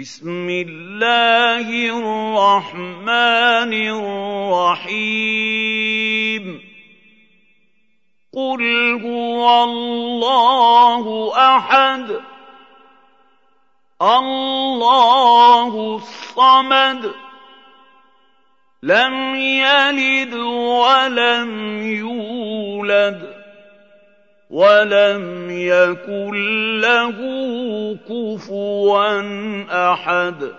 بسم الله الرحمن الرحيم. قل هو الله أحد. الله الصمد. لم يلد ولم يولد. ولم يكن له كفوا احد